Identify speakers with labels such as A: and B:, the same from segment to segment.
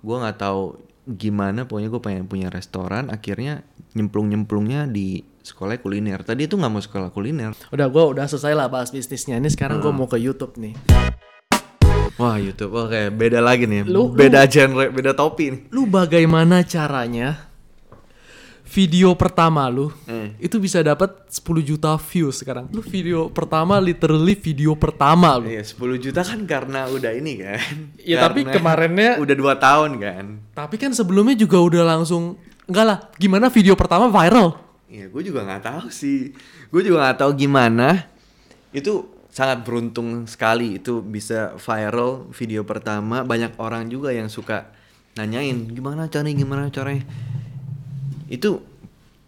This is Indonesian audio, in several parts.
A: gue nggak tahu gimana pokoknya gue pengen punya restoran akhirnya nyemplung nyemplungnya di sekolah kuliner. Tadi itu nggak mau sekolah kuliner.
B: Udah gue udah selesai lah bahas bisnisnya. Ini sekarang gue mau ke YouTube nih.
A: wah YouTube oke. Beda lagi nih.
B: Lu-
A: beda genre beda topi nih.
B: Lu bagaimana caranya video pertama lu
A: Eh.
B: itu bisa dapat 10 juta views sekarang. Lu video pertama literally video pertama lu.
A: Iya 10 juta kan karena udah ini kan
B: Ya, tapi kemarinnya-
A: udah dua tahun kan
B: Tapi kan sebelumnya juga udah langsung enggak lah, gimana video pertama viral?
A: Iya, gue juga nggak tahu sih. Gue juga nggak tahu gimana. Itu sangat beruntung sekali itu bisa viral video pertama. Banyak orang juga yang suka nanyain gimana caranya, gimana caranya. Itu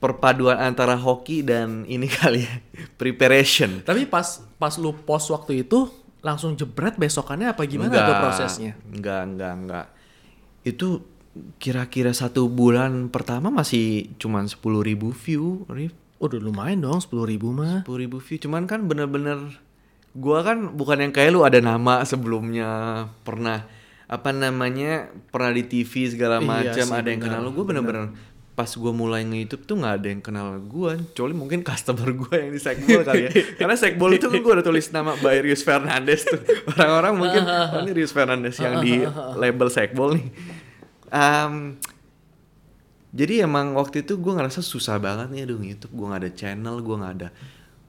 A: perpaduan antara hoki dan ini kali ya, preparation.
B: Tapi pas pas lu post waktu itu langsung jebret besokannya apa gimana tuh
A: Enggak,
B: prosesnya?
A: Enggak, enggak, enggak. Itu kira-kira satu bulan pertama masih cuman 10.000 ribu view, Rif.
B: Udah lumayan dong 10 ribu mah.
A: 10 ribu view cuman kan bener-bener gua kan bukan yang kayak lu ada nama sebelumnya pernah apa namanya pernah di TV segala
B: Iya
A: macam
B: sih,
A: ada yang kenal lu gue bener-bener pas gua mulai nge-youtube tuh nggak ada yang kenal gua. Kecuali mungkin customer gua yang di Sekbol kali ya. Karena Sekbol itu kan gua udah tulis nama by Rius Fernandes tuh. Orang-orang mungkin oh, ini Rius Fernandes yang di label Sekbol nih. Em, jadi emang waktu itu gue ngerasa susah banget nih aduh YouTube gue nggak ada channel gue nggak ada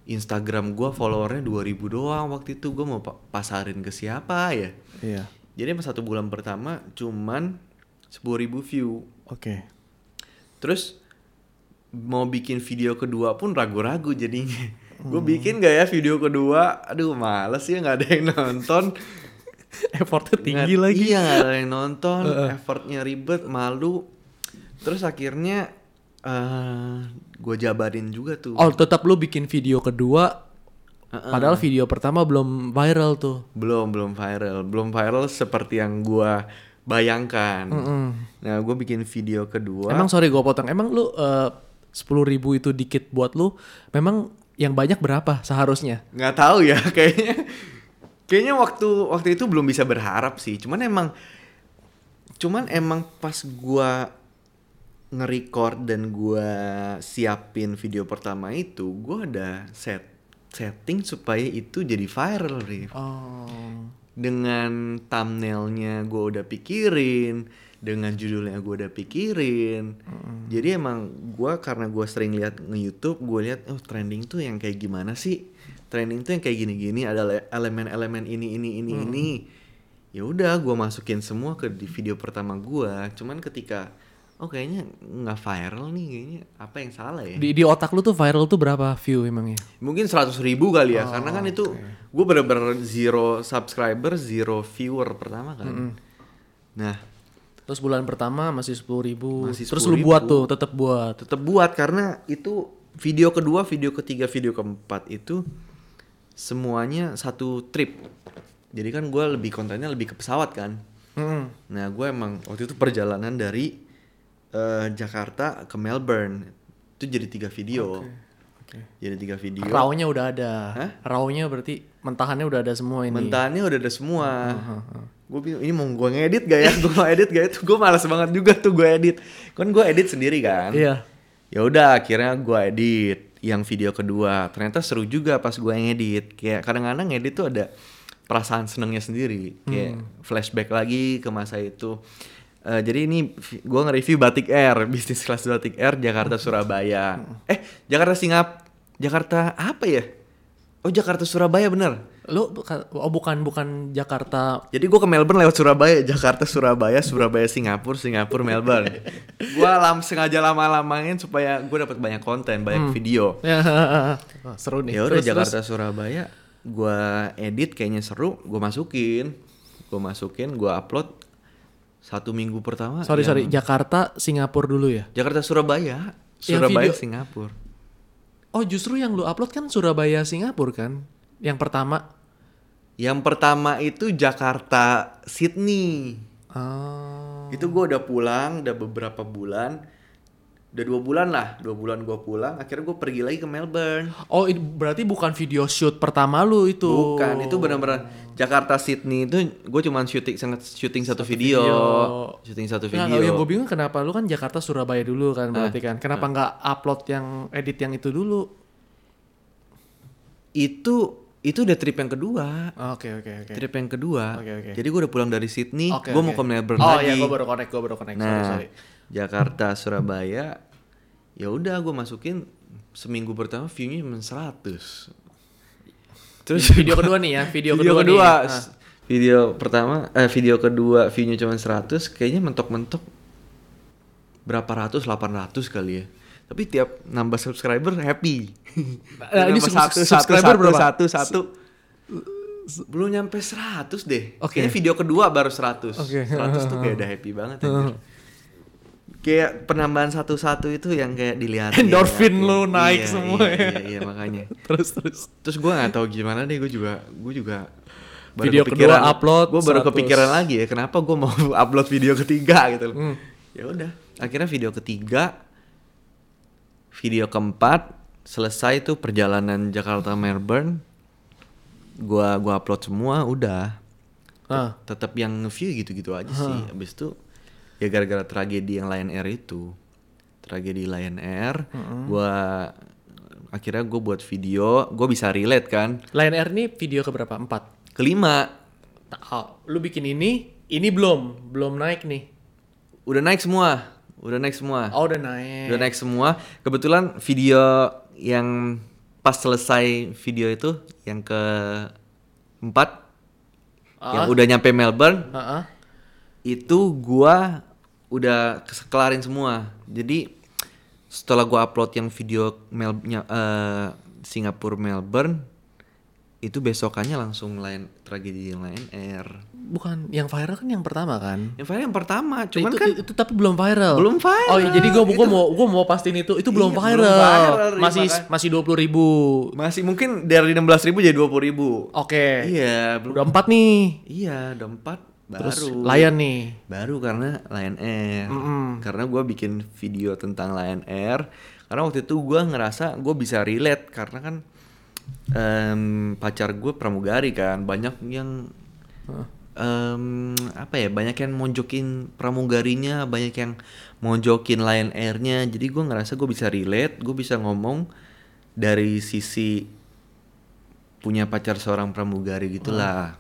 A: Instagram gue followernya 2000 doang waktu itu. Gue mau pa- pasarin ke siapa ya?
B: Iya.
A: jadi emang satu bulan pertama cuman 10.000 view.
B: Oke.
A: Terus mau bikin video kedua pun ragu-ragu jadinya gue bikin gak ya video kedua aduh males ya nggak ada yang nonton
B: Effortnya tinggi
A: Nggak-
B: lagi.
A: Iya nggak ada yang nonton, effortnya ribet, malu. Terus akhirnya eh gue jabarin juga tuh.
B: Oh, tetap lu bikin video kedua padahal video pertama belum viral tuh.
A: Belum belum viral, belum viral seperti yang gue bayangkan.
B: Mm-mm.
A: Nah gue bikin video kedua.
B: Emang sorry gue potong. Emang lu sepuluh ribu itu dikit buat lu? Memang yang banyak berapa seharusnya?
A: nggak tahu ya kayaknya. Kayaknya waktu waktu itu belum bisa berharap sih. Cuman emang cuman emang pas gua nge-record dan gua siapin video pertama itu, gua ada set setting supaya itu jadi viral, Rif.
B: Oh.
A: Dengan thumbnailnya gue udah pikirin, dengan judulnya gue udah pikirin. Jadi emang gua karena gua sering lihat nge-YouTube, gue lihat oh trending tuh yang kayak gimana sih? Trending tuh yang kayak gini-gini, ada le- elemen-elemen ini ini ini ini. Ya udah, gue masukin semua ke di video pertama gua. Cuman ketika oh kayaknya nggak viral nih, kayaknya apa yang salah ya?
B: Di, di otak lu tuh viral tuh berapa view emangnya?
A: Mungkin 100 ribu kali ya, karena kan itu gue bener-bener zero subscriber, zero viewer pertama kan. Nah,
B: Terus bulan pertama masih sepuluh ribu.
A: Masih
B: Terus lu
A: 10.000.
B: buat tuh, tetap buat.
A: tetap buat karena itu video kedua, video ketiga, video keempat itu semuanya satu trip. Jadi kan gue lebih kontennya lebih ke pesawat kan.
B: Mm-mm.
A: Nah, gue emang waktu itu perjalanan dari eh, Jakarta ke Melbourne itu jadi tiga video.
B: Oke.
A: Jadi tiga video.
B: Rawnya udah ada.
A: Hah?
B: Rawnya berarti mentahannya udah ada semua ini.
A: Mentahannya udah ada semua. Gue bingung ini mau gue ngedit gak ya? gue mau edit gak itu? Gue malas banget juga tuh gue edit. Kan gue edit sendiri kan.
B: Iya.
A: Ya udah akhirnya gue edit yang video kedua. Ternyata seru juga pas gue ngedit. Kayak kadang-kadang ngedit tuh ada perasaan senengnya sendiri. Kayak flashback lagi ke masa itu. Eh, jadi ini gue nge-review Batik Air, bisnis kelas Batik Air Jakarta Surabaya. Eh, Jakarta Singap, Jakarta apa ya? Oh Jakarta Surabaya bener.
B: Lu buka- oh bukan bukan Jakarta.
A: Jadi gue ke Melbourne lewat Surabaya, Jakarta Surabaya, Surabaya Singapura, Singapura Melbourne. gue lam sengaja lama-lamain supaya gue dapat banyak konten, banyak video.
B: Ya, Wah, seru nih.
A: Ya udah
B: Terus-
A: Jakarta
B: terus-
A: Surabaya, gue edit kayaknya seru, gue masukin, gue masukin, gue upload satu minggu pertama.
B: sorry
A: yang-
B: sorry, Jakarta Singapura dulu ya.
A: Jakarta Surabaya, Surabaya
B: video-
A: Singapura.
B: Oh justru yang lu upload kan Surabaya Singapura kan? Yang pertama.
A: Yang pertama itu Jakarta Sydney.
B: Oh.
A: Itu gue udah pulang, udah beberapa bulan. Udah dua bulan lah dua bulan gue pulang akhirnya gue pergi lagi ke Melbourne
B: Oh, ini berarti bukan video shoot pertama lu itu.
A: bukan itu benar-benar Jakarta Sydney itu gue cuman syuting sangat syuting satu, video.
B: video.
A: syuting satu
B: Nah,
A: video
B: yang gue bingung kenapa lu kan Jakarta Surabaya dulu kan berarti kan. Kenapa nggak upload yang edit yang itu dulu?
A: itu itu udah trip yang kedua
B: Oke oke oke.
A: trip yang kedua
B: Oke, oke.
A: jadi gue udah pulang dari Sydney
B: Oke,
A: gue
B: oke.
A: mau ke Melbourne
B: Oh
A: lagi
B: iya, gue baru connect, gue baru connect.
A: nah
B: sorry, sorry.
A: Jakarta Surabaya ya udah gue masukin seminggu pertama viewnya cuma 100 terus
B: video kedua nih ya, video,
A: video
B: kedua,
A: kedua,
B: nih. Ah.
A: video pertama eh video kedua viewnya cuma 100 kayaknya mentok-mentok berapa ratus 800 kali ya tapi tiap nambah subscriber happy
B: Nah, ini sub- subscriber
A: satu,
B: berapa?
A: satu satu belum nyampe 100 deh
B: Oke.
A: kayaknya video kedua baru 100
B: Oke.
A: 100 tuh kayak udah happy banget anjir. Kayak penambahan satu-satu itu yang kayak dilihat
B: Endorfin lu naik semua
A: iya,
B: ya.
A: iya, iya, makanya
B: terus terus.
A: terus gue nggak tahu gimana deh gue juga gue juga
B: Video kedua upload
A: gue baru
B: 100.
A: kepikiran lagi ya kenapa gue mau upload video ketiga gitu loh
B: Hmm.
A: ya udah akhirnya video ketiga video keempat selesai tuh perjalanan Jakarta Melbourne gua gua upload semua udah
B: Ah.
A: tetap yang view gitu-gitu aja sih abis itu ya gara-gara tragedi yang Lion Air itu tragedi Lion Air gua akhirnya gue buat video gue bisa relate kan
B: Lion Air ini video keberapa? Empat.
A: kelima
B: Oh, lu bikin ini, ini belum, belum naik nih.
A: udah naik semua udah naik semua
B: Oh udah naik.
A: udah naik semua kebetulan video yang pas selesai video itu yang ke empat yang udah nyampe Melbourne
B: Ah, ah.
A: Itu gua udah kelarin semua jadi setelah gua upload yang video Mel eh, Singapura Melbourne itu besokannya langsung lain tragedi yang lain Air
B: Bukan yang viral kan yang pertama kan?
A: yang viral yang pertama cuman
B: itu,
A: kan
B: itu, tapi belum viral.
A: Belum viral.
B: Oh, iya, jadi gua gua
A: Itu-
B: mau gua mau pastiin itu itu belum
A: Iya,
B: viral.
A: belum viral,
B: masih
A: makanya.
B: masih dua puluh ribu.
A: masih mungkin dari 16.000 ribu jadi 20.000 ribu
B: Oke.
A: iya belum
B: Udah empat nih.
A: iya udah empat
B: Terus
A: baru.
B: Lion nih.
A: baru karena Lion Air.
B: Mm-mm.
A: karena gua bikin video tentang Lion Air. Karena waktu itu gua ngerasa gue bisa relate. Karena kan em, pacar gue pramugari kan. Banyak yang em, apa ya banyak yang monjokin pramugarinya banyak yang monjokin Lion Air-nya. Jadi gue ngerasa gue bisa relate gue bisa ngomong dari sisi punya pacar seorang pramugari gitulah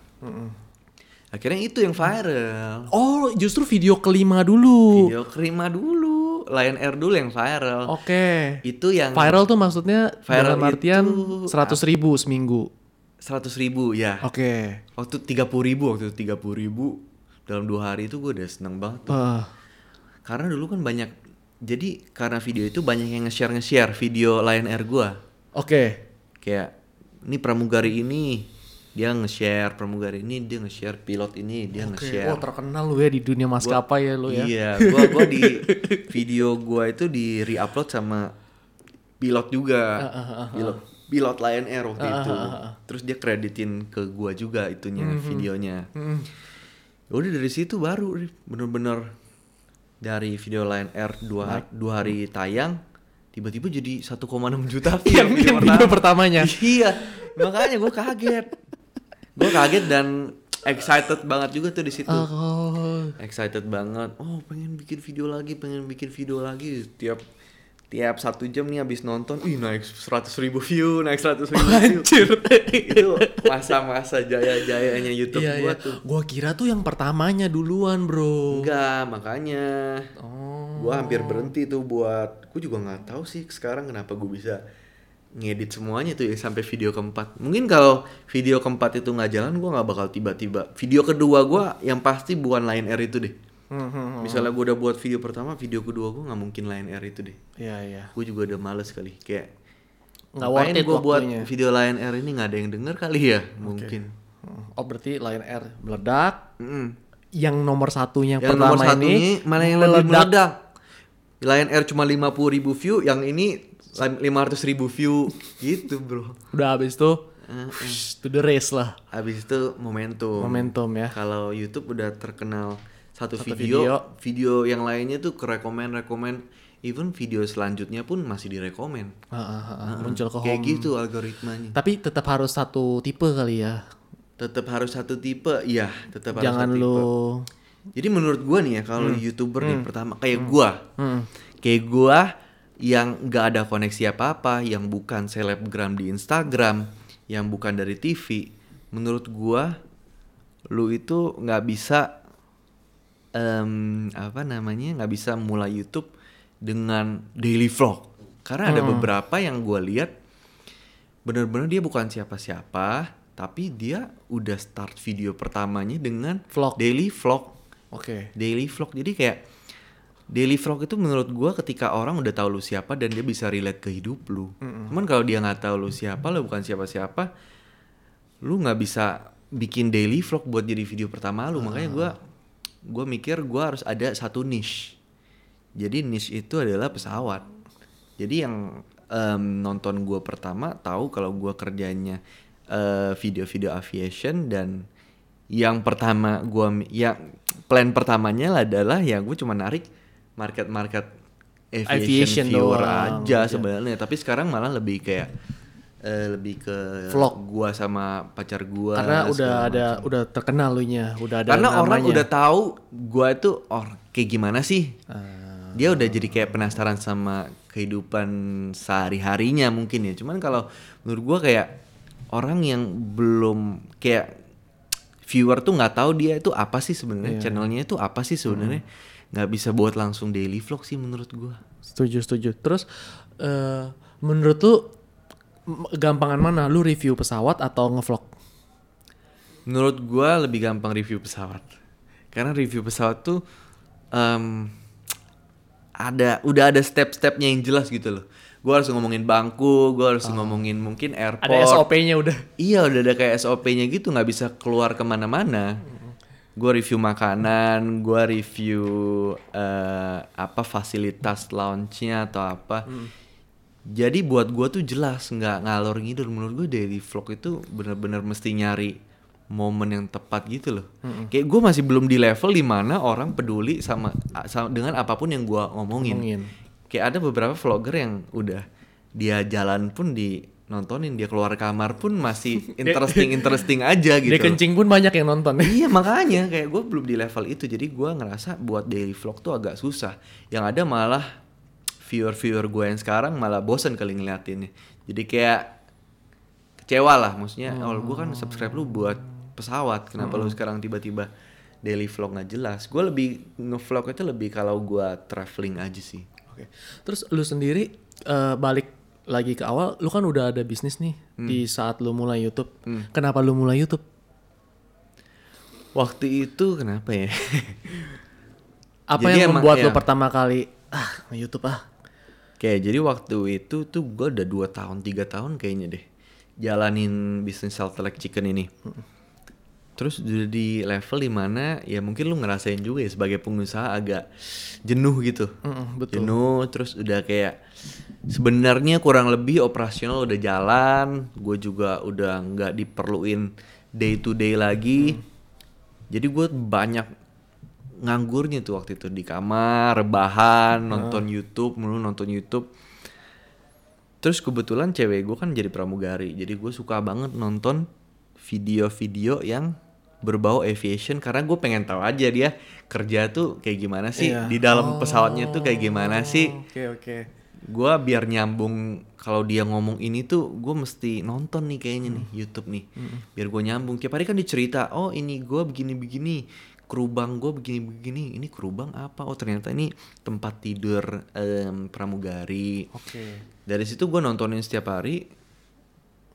A: akhirnya itu yang viral
B: Oh, justru video kelima dulu.
A: video kerima dulu Lion Air dulu yang viral
B: Oke.
A: itu yang
B: Viral tuh maksudnya
A: Viral
B: dalam artian seratus ribu seminggu.
A: seratus ribu ya
B: Oke.
A: waktu tiga ribu waktu tiga ribu dalam dua hari itu gue udah seneng banget tuh.
B: Ah.
A: karena dulu kan banyak jadi karena video itu banyak yang nge-share nge-share video Lion Air gue
B: Oke.
A: kayak ini pramugari ini dia nge-share pramugari ini dia nge-share pilot ini dia
B: Oke.
A: nge-share
B: Oh, terkenal lu ya di dunia maskapai ya lu ya.
A: Iya, gua gua di video gua itu di re-upload sama pilot juga.
B: Ah,
A: pilot pilot Lion Air waktu itu. Terus dia kreditin ke gua juga itunya
B: Mhm.
A: videonya.
B: Hmm.
A: Udah dari situ baru bener-bener dari video Lion Air dua, dua hari tayang tiba-tiba jadi 1,6 juta view
B: Yang yang video pertamanya.
A: Iya, makanya gue kaget. Gue kaget dan excited banget juga tuh di situ
B: Oh.
A: excited banget oh pengen bikin video lagi pengen bikin video lagi tiap tiap satu jam nih habis nonton ih naik seratus ribu view naik seratus ribu view
B: Anjir.
A: itu masa-masa jaya-jayanya YouTube
B: Iya,
A: gua
B: iya.
A: tuh
B: Gua kira tuh yang pertamanya duluan, Bro.
A: enggak makanya
B: Oh.
A: gua hampir berhenti tuh buat gua juga nggak tahu sih sekarang kenapa gua bisa ngedit semuanya tuh ya sampai video keempat mungkin kalau video keempat itu nggak jalan gua nggak bakal tiba-tiba video kedua gua yang pasti bukan Lion Air itu deh
B: Hmm, hmm, hmm.
A: Misalnya gue udah buat video pertama, video kedua gue nggak mungkin Lion Air itu deh.
B: Iya, iya.
A: Gue juga udah males kali. Kayak
B: Nggak
A: ngapain
B: worth it
A: gue buat video Lion Air ini nggak ada yang denger kali ya? Mungkin.
B: Hmm. Oh, berarti Lion Air meledak.
A: Mm-mm.
B: Yang nomor satunya yang
A: Yang
B: pertama
A: nomor satu
B: ini
A: malah yang lebih meledak. Lion Air cuma 50 ribu view, yang ini 500 ribu view gitu bro.
B: Udah habis tuh
A: Heeh.
B: Wush, to the race lah.
A: Habis itu momentum.
B: Momentum ya.
A: Kalau YouTube udah terkenal satu,
B: Satu
A: video,
B: video.
A: video, yang lainnya tuh ke rekomen even video selanjutnya pun masih direkomen
B: Ah, ah, ah, ah. muncul ke
A: kayak
B: home.
A: gitu algoritmanya
B: Tapi tetap harus satu tipe kali ya.
A: tetap harus satu tipe iya tetap harus
B: Jangan
A: satu tipe.
B: lu
A: jadi menurut gua nih ya kalau youtuber nih pertama kayak
B: Hmm.
A: gua kayak gua yang nggak ada koneksi apa apa yang bukan selebgram di Instagram yang bukan dari TV menurut gua lu itu nggak bisa em, apa namanya nggak bisa mulai YouTube dengan daily vlog karena ada beberapa yang gua lihat bener-bener dia bukan siapa-siapa tapi dia udah start video pertamanya dengan
B: Vlog.
A: daily vlog
B: Oke.
A: daily vlog jadi kayak daily vlog itu menurut gua ketika orang udah tahu lu siapa dan dia bisa relate ke hidup lu. Cuman kalau dia nggak tahu lu siapa lu bukan siapa-siapa lu nggak bisa bikin daily vlog buat jadi video pertama lu. Makanya gua gua mikir gua harus ada satu niche. Jadi niche itu adalah pesawat. Jadi yang em, nonton gua pertama tahu kalau gua kerjanya eh, video-video aviation dan yang pertama gua mi- ya plan pertamanya adalah ya gue cuma narik market-market aviation,
B: Aviation
A: viewer
B: doang,
A: aja
B: iya.
A: sebenarnya tapi sekarang malah lebih kayak eh, lebih ke
B: Vlog.
A: gua sama pacar gua
B: Karena udah ada udah terkenal lu nya, udah ada
A: karena orang
B: namanya.
A: udah tahu gua itu or kayak gimana sih
B: Ah.
A: dia udah jadi kayak penasaran sama kehidupan sehari harinya mungkin ya cuman kalau menurut gua kayak orang yang belum kayak viewer tuh nggak tahu dia itu apa sih sebenarnya
B: Iya.
A: channelnya itu apa sih sebenarnya nggak bisa buat langsung daily vlog sih menurut gua
B: Setuju, setuju. Terus eh menurut lu gampangan mana? Lu review pesawat atau ngevlog?
A: Menurut gua lebih gampang review pesawat. Karena review pesawat tuh em, ada udah ada step-stepnya yang jelas gitu loh. Gua harus ngomongin bangku, gua harus ngomongin mungkin airport.
B: Ada SOP-nya udah.
A: Iya udah ada kayak SOP-nya gitu nggak bisa keluar ke mana-mana. Gue review makanan, gue review eh, apa fasilitas lounge-nya atau apa. Jadi buat gue tuh jelas nggak ngalor ngidul. Menurut gue daily vlog itu bener-bener mesti nyari momen yang tepat gitu loh. Kayak gue masih belum di level di mana orang peduli sama, sama dengan apa pun yang gue ngomongin.
B: Ngomongin.
A: Kayak ada beberapa vlogger yang udah dia jalan pun di nontonin dia keluar kamar pun masih interesting interesting aja gitu.
B: Dia kencing pun banyak yang nonton.
A: Iya makanya kayak gue belum di level itu jadi gue ngerasa buat daily vlog tuh agak susah. Yang ada malah viewer-viewer gue yang sekarang malah bosen kali ngeliatinnya. Jadi kayak kecewa lah maksudnya. Oh, gue kan subscribe lu buat pesawat. Kenapa lu sekarang tiba-tiba daily vlog nggak jelas? Gue lebih ngevlog itu lebih kalau gue traveling aja sih.
B: Oke. Terus lu sendiri eh, balik lagi ke awal, lu kan udah ada bisnis nih di saat lu mulai YouTube. Kenapa lu mulai YouTube?
A: Waktu itu kenapa ya?
B: Apa
A: Jadi
B: yang
A: emang-
B: membuat lu
A: iya.
B: pertama kali ah YouTube ah?
A: Kayak jadi waktu itu tuh gue udah 2 tahun, tiga tahun kayaknya deh jalanin bisnis salt like chicken ini. Terus udah di level di mana ya mungkin lu ngerasain juga ya sebagai pengusaha agak jenuh gitu.
B: Mm-mm, betul.
A: Jenuh terus udah kayak sebenarnya kurang lebih operasional udah jalan, gue juga udah nggak diperluin day to day lagi. Jadi gue banyak nganggurnya tuh waktu itu di kamar, rebahan, nonton YouTube, mulu nonton YouTube. Terus kebetulan cewek gue kan jadi pramugari, jadi gue suka banget nonton video-video yang berbau aviation karena gue pengen tahu aja dia kerja tuh kayak gimana sih
B: Iya.
A: di dalam pesawatnya tuh kayak gimana sih.
B: Oke oke.
A: Gue biar nyambung kalau dia ngomong ini tuh gue mesti nonton nih kayaknya nih YouTube nih, biar gue nyambung. Tiap hari kan dicerita, oh ini gue begini-begini, kerubang gue begini-begini, ini kerubang apa? Oh ternyata ini tempat tidur em, pramugari.
B: Oke.
A: Dari situ gue nontonin setiap hari.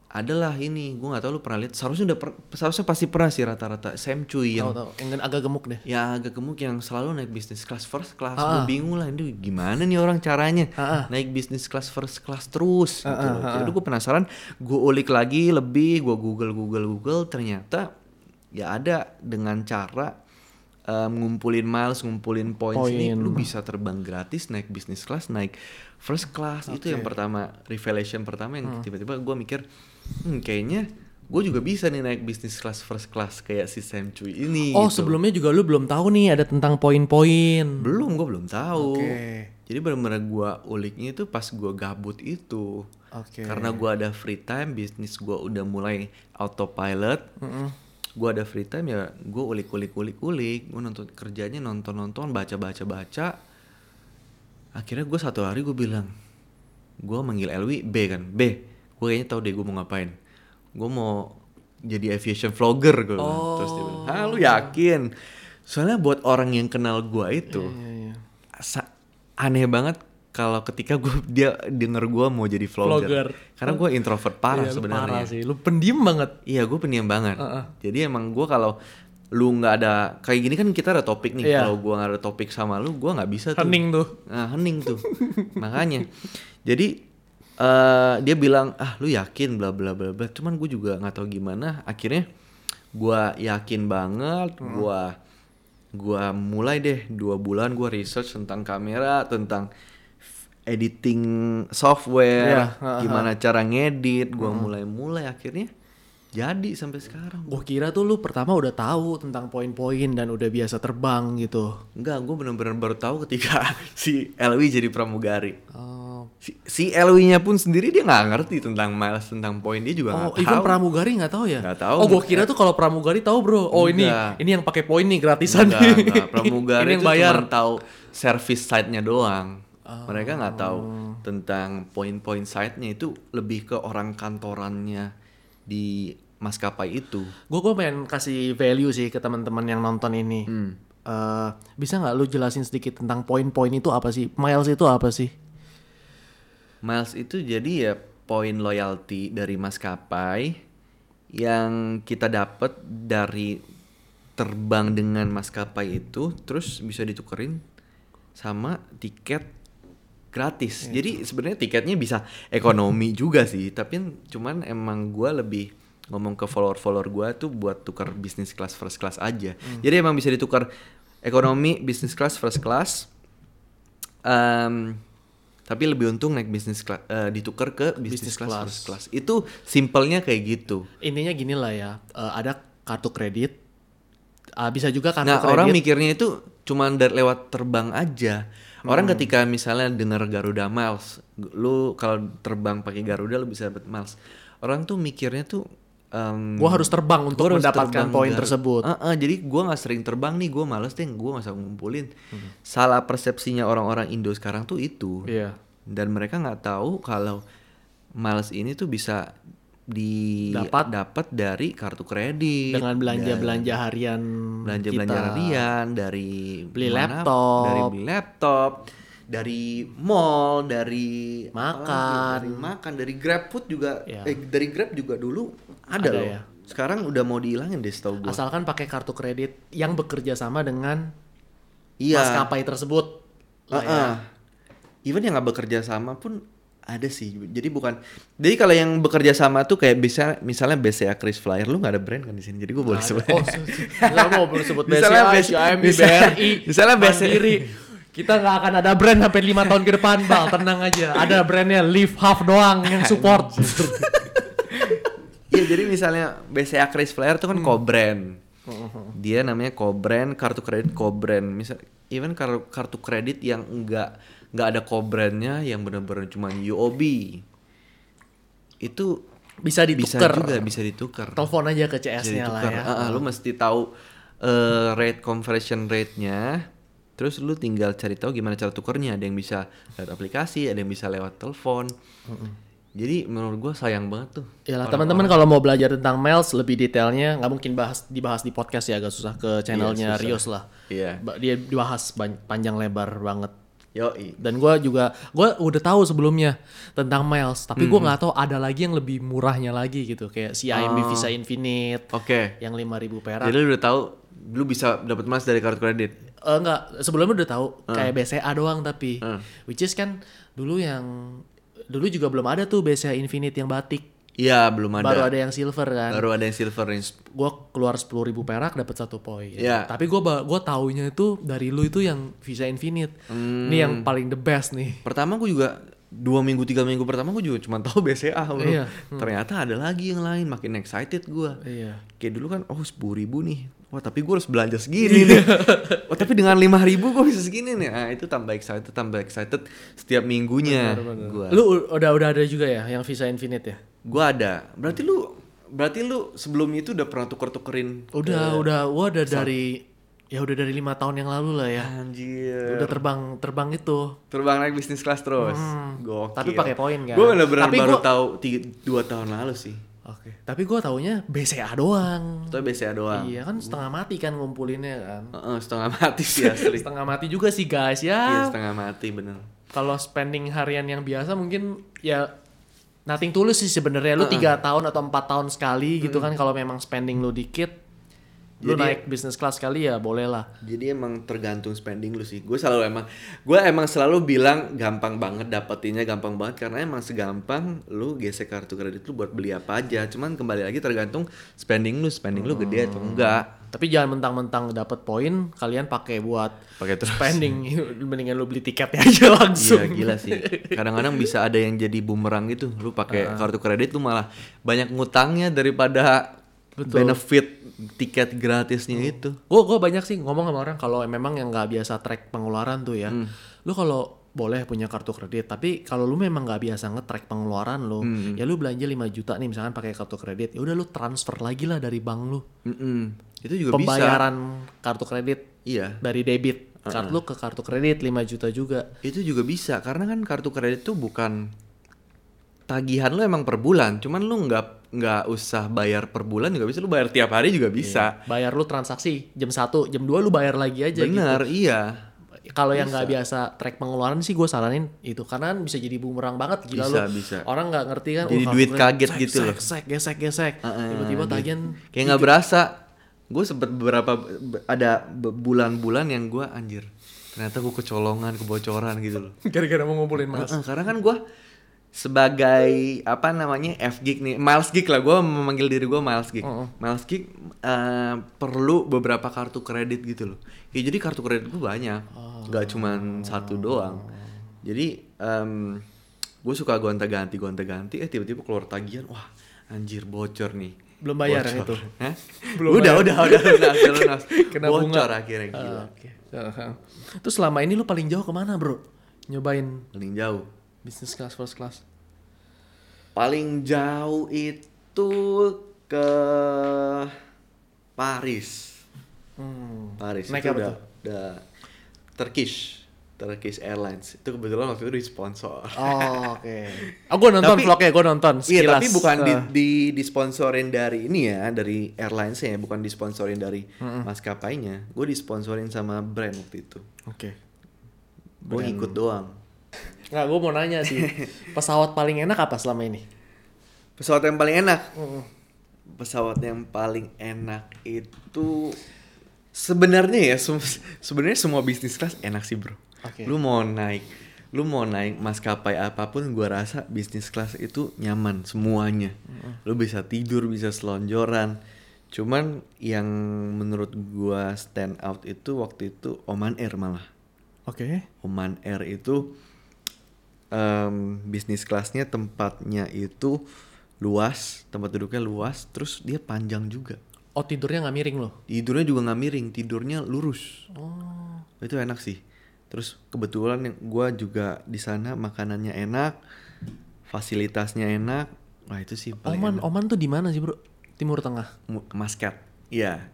A: Adalah ini, gue nggak tahu lu pernah lihat. Seharusnya udah, per- seharusnya pasti pernah sih rata-rata. Sam Cui yang
B: Tahu tahu. Yang agak gemuk deh.
A: ya agak gemuk yang selalu naik bisnis class first class
B: Ah.
A: gue bingung lah ini gimana nih orang caranya
B: Ah, ah.
A: naik bisnis class first class terus gitu
B: Ah,
A: loh.
B: ah,
A: jadi gue penasaran gue ulik lagi lebih gue google google google ternyata ya ada dengan cara eh, ngumpulin miles ngumpulin points ini
B: Poin.
A: lu bisa terbang gratis naik bisnis class naik first class itu yang pertama revelation pertama yang tiba-tiba gue mikir hmm, kayaknya gue juga bisa nih naik bisnis class first class kayak si Sam Cui ini
B: Oh
A: gitu.
B: sebelumnya juga lu belum tahu nih ada tentang poin-poin.
A: Belum, gue belum tahu.
B: Oke.
A: Jadi benar-benar gue uliknya itu pas gue gabut itu.
B: Oke.
A: Karena gue ada free time, bisnis gue udah mulai autopilot. Gue ada free time ya gue ulik-ulik ulik-ulik. Gue nonton kerjanya nonton-nonton, baca-baca baca. Akhirnya gue satu hari gue bilang, gue manggil Elwi B kan, B, gue kayaknya tahu deh gue mau ngapain. Gue mau jadi aviation vlogger gue. bilang. Terus dia bilang, ah lu yakin? Soalnya buat orang yang kenal gue itu,
B: Iya, iya.
A: sa- aneh banget kalau ketika gue dia denger gue mau jadi vlogger.
B: Vlogger.
A: Karena gue introvert parah
B: Iya,
A: sebenarnya.
B: Parah sih. Lu pendiam banget.
A: Iya gue pendiam banget.
B: Heeh.
A: Jadi emang gue kalau lu nggak ada kayak gini kan kita ada topik nih.
B: Iya.
A: Kalau gue nggak ada topik sama lu, gue nggak bisa tuh.
B: Hening tuh.
A: Nah, hening tuh. Makanya. Jadi eh dia bilang ah lu yakin bla bla bla bla. Cuman gue juga nggak tahu gimana. Akhirnya gue yakin banget. Gua gua mulai deh dua bulan gue research tentang kamera, tentang editing software,
B: Iya, ha-ha.
A: gimana cara ngedit. Gua mulai-mulai akhirnya jadi sampai sekarang.
B: Gue kira tuh lu pertama udah tahu tentang poin-poin dan udah biasa terbang gitu.
A: Enggak, gue bener-bener baru tahu ketika si Elwi jadi pramugari.
B: Oh,
A: Si, si Elwi-nya pun sendiri dia nggak ngerti tentang miles, tentang poin dia juga
B: oh
A: nggak
B: even
A: tahu.
B: pramugari nggak tahu ya?
A: Nggak tahu.
B: Oh, gue kira tuh kalau pramugari tahu bro. Oh ini
A: Enggak.
B: ini yang pakai poin nih gratisan
A: Enggak,
B: nih.
A: enggak. Pramugari
B: ini yang bayar.
A: cuma tahu service site-nya doang. Mereka nggak tahu
B: Oh.
A: tentang poin-poin site-nya itu lebih ke orang kantorannya di maskapai itu.
B: Gue gue pengen kasih value sih ke teman-teman yang nonton ini.
A: Hmm.
B: Eh, bisa nggak lu jelasin sedikit tentang poin-poin itu apa sih? Miles itu apa sih?
A: Miles itu jadi ya poin loyalty dari maskapai yang kita dapat dari terbang dengan maskapai itu terus bisa ditukerin sama tiket gratis. Jadi sebenarnya tiketnya bisa ekonomi juga sih, tapi cuman emang gua lebih ngomong ke follower-follower gua tuh buat tukar bisnis class first class aja. Jadi emang bisa ditukar ekonomi, bisnis class, first class. Em, tapi lebih untung naik bisnis eh, ditukar ke bisnis class. first class. Itu simpelnya kayak gitu.
B: Intinya gini lah ya. eh, ada kartu kredit. Ah, bisa juga kartu
A: Nah,
B: kredit.
A: orang mikirnya itu cuman dari lewat terbang aja. Orang ketika misalnya dengar Garuda Miles, lu kalau terbang pakai Garuda lu bisa dapat miles. Orang tuh mikirnya tuh em,
B: Gua harus terbang untuk
A: harus
B: mendapatkan poin tersebut.
A: Heeh, jadi gua nggak sering terbang nih, gua males deh, gua nggak usah ngumpulin.
B: Hmm.
A: Salah persepsinya orang-orang Indo sekarang tuh itu.
B: Iya.
A: Dan mereka nggak tahu kalau miles ini tuh bisa didapat dapat dari kartu kredit
B: Dengan belanja-belanja harian
A: belanja
B: kita.
A: belanja harian dari
B: Beli
A: mana-
B: laptop.
A: dari beli laptop dari mall dari
B: Makan.
A: dari makan dari grab food juga
B: Ya.
A: eh dari grab juga dulu ada,
B: Ada
A: loh
B: ya.
A: sekarang udah mau dihilangin deh setahu gue
B: Asalkan pakai kartu kredit yang bekerja sama dengan
A: iya
B: maskapai tersebut. lah ya.
A: Heeh. even yang nggak bekerja sama pun ada sih jadi bukan jadi kalau yang bekerja sama tuh kayak bisa misalnya BCA Chris Flyer lu nggak ada brand kan di sini jadi gue boleh
B: Ada.
A: sebut
B: Oh, misalnya mau sebut
A: Misalnya
B: BCA,
A: BCA,
B: CIMB,
A: misalnya-
B: BRI,
A: misalnya BCA.
B: Mandiri. Kita nggak akan ada brand sampai lima tahun ke depan, bang. Tenang aja. Ada brandnya Live Half doang yang support.
A: Iya jadi misalnya BCA Chris Flyer itu kan
B: Hmm.
A: co-brand.
B: Oh,
A: Dia namanya co-brand, kartu kredit co-brand. Misal even kartu kartu kredit yang enggak enggak ada co-brandnya yang benar-benar cuma UOB. Itu
B: Bisa
A: bisa
B: ditukar.
A: juga bisa ditukar.
B: Telepon aja ke
A: Bisa
B: CS-nya lah ya.
A: Ah, ah, lu mesti tahu eh, rate conversion rate-nya. Terus lu tinggal cari tahu gimana cara tukernya. Ada yang bisa lewat aplikasi, ada yang bisa lewat telepon. Jadi menurut gua sayang banget tuh.
B: Ya lah teman-teman kalau mau belajar tentang Miles lebih detailnya nggak mungkin bahas dibahas di podcast ya agak susah ke channelnya
A: susah.
B: Rios lah.
A: Iya.
B: Ba- Dia dibahas panjang lebar banget.
A: Yoi.
B: Dan gua juga gua udah tahu sebelumnya tentang Miles, tapi
A: Hmm.
B: gua nggak tahu ada lagi yang lebih murahnya lagi gitu kayak CIMB
A: Oh.
B: Visa Infinite
A: Oke.
B: yang 5000 perak.
A: Jadi lu udah tahu lu bisa dapat emas dari kartu kredit.
B: Eh, enggak, sebelumnya udah tahu kayak BCA doang tapi
A: Hmm.
B: which is kan dulu yang dulu juga belum ada tuh BCA Infinite yang batik.
A: Iya, belum ada.
B: Baru ada yang silver kan.
A: Baru ada yang silver
B: Gua keluar 10.000 perak dapat satu poin.
A: Iya.
B: Tapi gua ba- gua taunya itu dari lu itu yang Visa Infinite.
A: Hmm.
B: Ini yang paling the best nih.
A: Pertama gue juga dua minggu tiga minggu pertama gue juga cuma tahu BCA bro.
B: Iya.
A: ternyata ada lagi yang lain makin excited gue
B: Iya.
A: kayak dulu kan oh sepuluh ribu nih. Wah tapi gue harus belanja segini nih. Oh tapi dengan lima ribu gue bisa segini nih. Nah itu tambah excited tambah excited setiap minggunya gue
B: Lu u- udah udah ada juga ya yang Visa Infinite ya?
A: gue ada. Berarti lu berarti lu sebelum itu udah pernah tuker tukerin
B: Udah, udah, gua udah dari ya udah dari lima tahun yang lalu lah ya.
A: anjir
B: Udah terbang terbang itu.
A: terbang naik bisnis kelas terus Gokil.
B: Tapi pakai poin kan?
A: gue bener-bener
B: Tapi
A: baru
B: gua-
A: tahu tiga, dua tahun lalu sih
B: Oke. Tapi gua taunya BCA doang.
A: itu BCA doang
B: Iya kan setengah mati kan ngumpulinnya kan.
A: Heeh, setengah mati sih asli
B: setengah mati juga sih guys
A: iya
B: ya.
A: setengah mati bener
B: Kalau spending harian yang biasa mungkin ya nothing tulus sih sebenarnya. Lu tiga tahun atau empat tahun sekali gitu kan kalau memang spending lu dikit. Lu
A: Jadi-
B: naik business class sekali ya boleh lah.
A: Jadi emang tergantung spending lu sih. Gue selalu emang, gue emang selalu bilang gampang banget dapetinnya gampang banget karena emang segampang lu gesek kartu kredit lu buat beli apa aja. Cuman kembali lagi tergantung spending lu, spending lu gede atau enggak.
B: Tapi jangan mentang-mentang dapat poin kalian pakai buat
A: Pakai terus.
B: spending. Mendingan lu beli tiketnya aja langsung.
A: Iya gila sih. Kadang-kadang bisa ada yang jadi bumerang gitu. Lu pakai kartu kredit lu malah banyak ngutangnya daripada benefit tiket gratisnya itu.
B: Gue gue banyak sih ngomong sama orang kalau memang yang nggak biasa track pengeluaran tuh ya, lu kalau boleh punya kartu kredit, tapi kalau lu memang nggak biasa nge-track pengeluaran lu, ya lu belanja 5 juta nih misalkan pakai kartu kredit, ya udah lu transfer lagi lah dari bank lu.
A: Mm-mm. Itu juga bisa.
B: Pembayaran kartu kredit
A: Iya.
B: dari debit card lu ke kartu kredit 5 juta juga.
A: Itu juga bisa karena kan kartu kredit tuh bukan tagihan lu emang per bulan, cuman lu nggak nggak usah bayar per bulan juga bisa, lu bayar tiap hari juga bisa.
B: Bayar lu transaksi jam 1, jam 2 lu bayar lagi aja gitu.
A: Bener, iya.
B: Kalau yang nggak biasa track pengeluaran sih gue saranin itu karena kan bisa jadi bumerang banget gila
A: Bisa,
B: lu.
A: bisa.
B: Orang nggak ngerti kan.
A: Jadi
B: "Wah,
A: duit kaget
B: sek,
A: gitu loh.
B: Sek, gesek, gesek. Tiba-tiba tagihan
A: Kayak nggak berasa. Gue sempet beberapa ada bulan-bulan yang gue anjir. Ternyata gue kecolongan, kebocoran gitu loh.
B: gara-gara mau ngumpulin mas.
A: Heeh, karena kan gue sebagai apa namanya F geek nih, Miles geek lah. Gue memanggil diri gue Miles geek. Miles geek eh, perlu beberapa kartu kredit gitu loh. Ya jadi kartu kredit gue banyak, nggak cuman satu doang. Jadi gue suka gonta-ganti, gonta-ganti. Eh tiba-tiba keluar tagihan, wah anjir bocor nih.
B: Belum bayar yang
A: Bocor.
B: itu?
A: Hah?
B: Belum
A: udah,
B: bayar.
A: udah, udah, lunas, udah lunas.
B: Kena
A: bocor
B: bunga.
A: akhirnya gila.
B: Ah, Oke. Terus selama ini lu paling jauh ke mana bro? Nyobain
A: Paling jauh.
B: Business class first class?
A: Paling jauh itu ke Paris.
B: Hmm.
A: Paris
B: Naik
A: itu
B: apa
A: udah,
B: tuh?
A: udah Turkish Turkish Airlines itu kebetulan waktu itu di sponsor
B: Oh oke. Oh gue nonton
A: Tapi-
B: vlognya, gue nonton
A: iya tapi bukan di,
B: Ah.
A: di disponsorin dari ini ya dari airlines ya bukan disponsorin dari maskapainya gue disponsorin sama brand waktu itu
B: Oke.
A: gue ikut doang
B: Nggak, gue mau nanya sih. Pesawat paling enak apa selama ini?
A: pesawat yang paling enak pesawat yang paling enak itu sebenarnya ya sem- sebenarnya semua bisnis kelas enak sih bro
B: Oke.
A: lu mau naik lu mau naik maskapai apa pun gua rasa bisnis kelas itu nyaman semuanya lu bisa tidur bisa selonjoran cuman yang menurut gua stand out itu waktu itu Oman Air malah
B: Oke.
A: Oman Air itu em, bisnis kelasnya tempatnya itu luas tempat duduknya luas terus dia panjang juga
B: Oh tidurnya nggak miring loh?
A: tidurnya juga nggak miring tidurnya lurus
B: Oh.
A: itu enak sih terus kebetulan yang gua juga di sana makanannya enak fasilitasnya enak wah itu sih paling
B: Oman,
A: enak.
B: Oman tuh di mana sih bro? Timur Tengah.
A: Mu- Muscat iya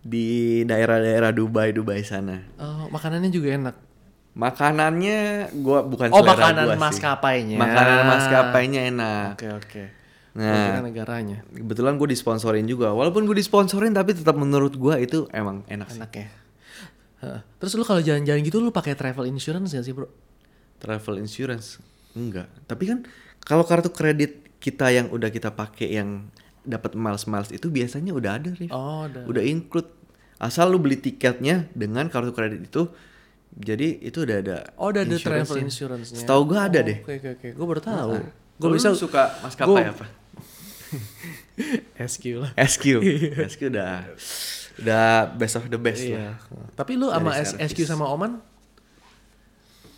A: di daerah-daerah Dubai Dubai sana
B: Oh, makanannya juga enak.
A: Makanannya gua bukan
B: Oh,
A: selera
B: makanan
A: gua sih.
B: maskapainya.
A: makanan maskapainya enak
B: Oke oke.
A: Nah.
B: Gua kira negaranya.
A: kebetulan gue disponsorin juga walaupun gue disponsorin tapi tetap menurut gua itu emang enak sih
B: Enak ya. Heeh. Terus lu kalau jalan-jalan gitu lu pakai travel insurance gak sih bro?
A: travel insurance enggak tapi kan kalau kartu kredit kita yang udah kita pakai yang dapat miles-miles itu biasanya udah ada Rif.
B: Oh, ada.
A: udah include asal lu beli tiketnya dengan kartu kredit itu jadi itu udah ada
B: Oh, udah ada travel
A: insurance-nya. setahu gua ada
B: Oh,
A: deh
B: Oke oke oke. Gue baru tahu.
A: Nah,
B: Gue bisa
A: suka maskapai
B: gua-
A: apa
B: SQ lah.
A: SQ SQ udah udah best of the best lah
B: Iya. Tapi lu sama. SQ sama Oman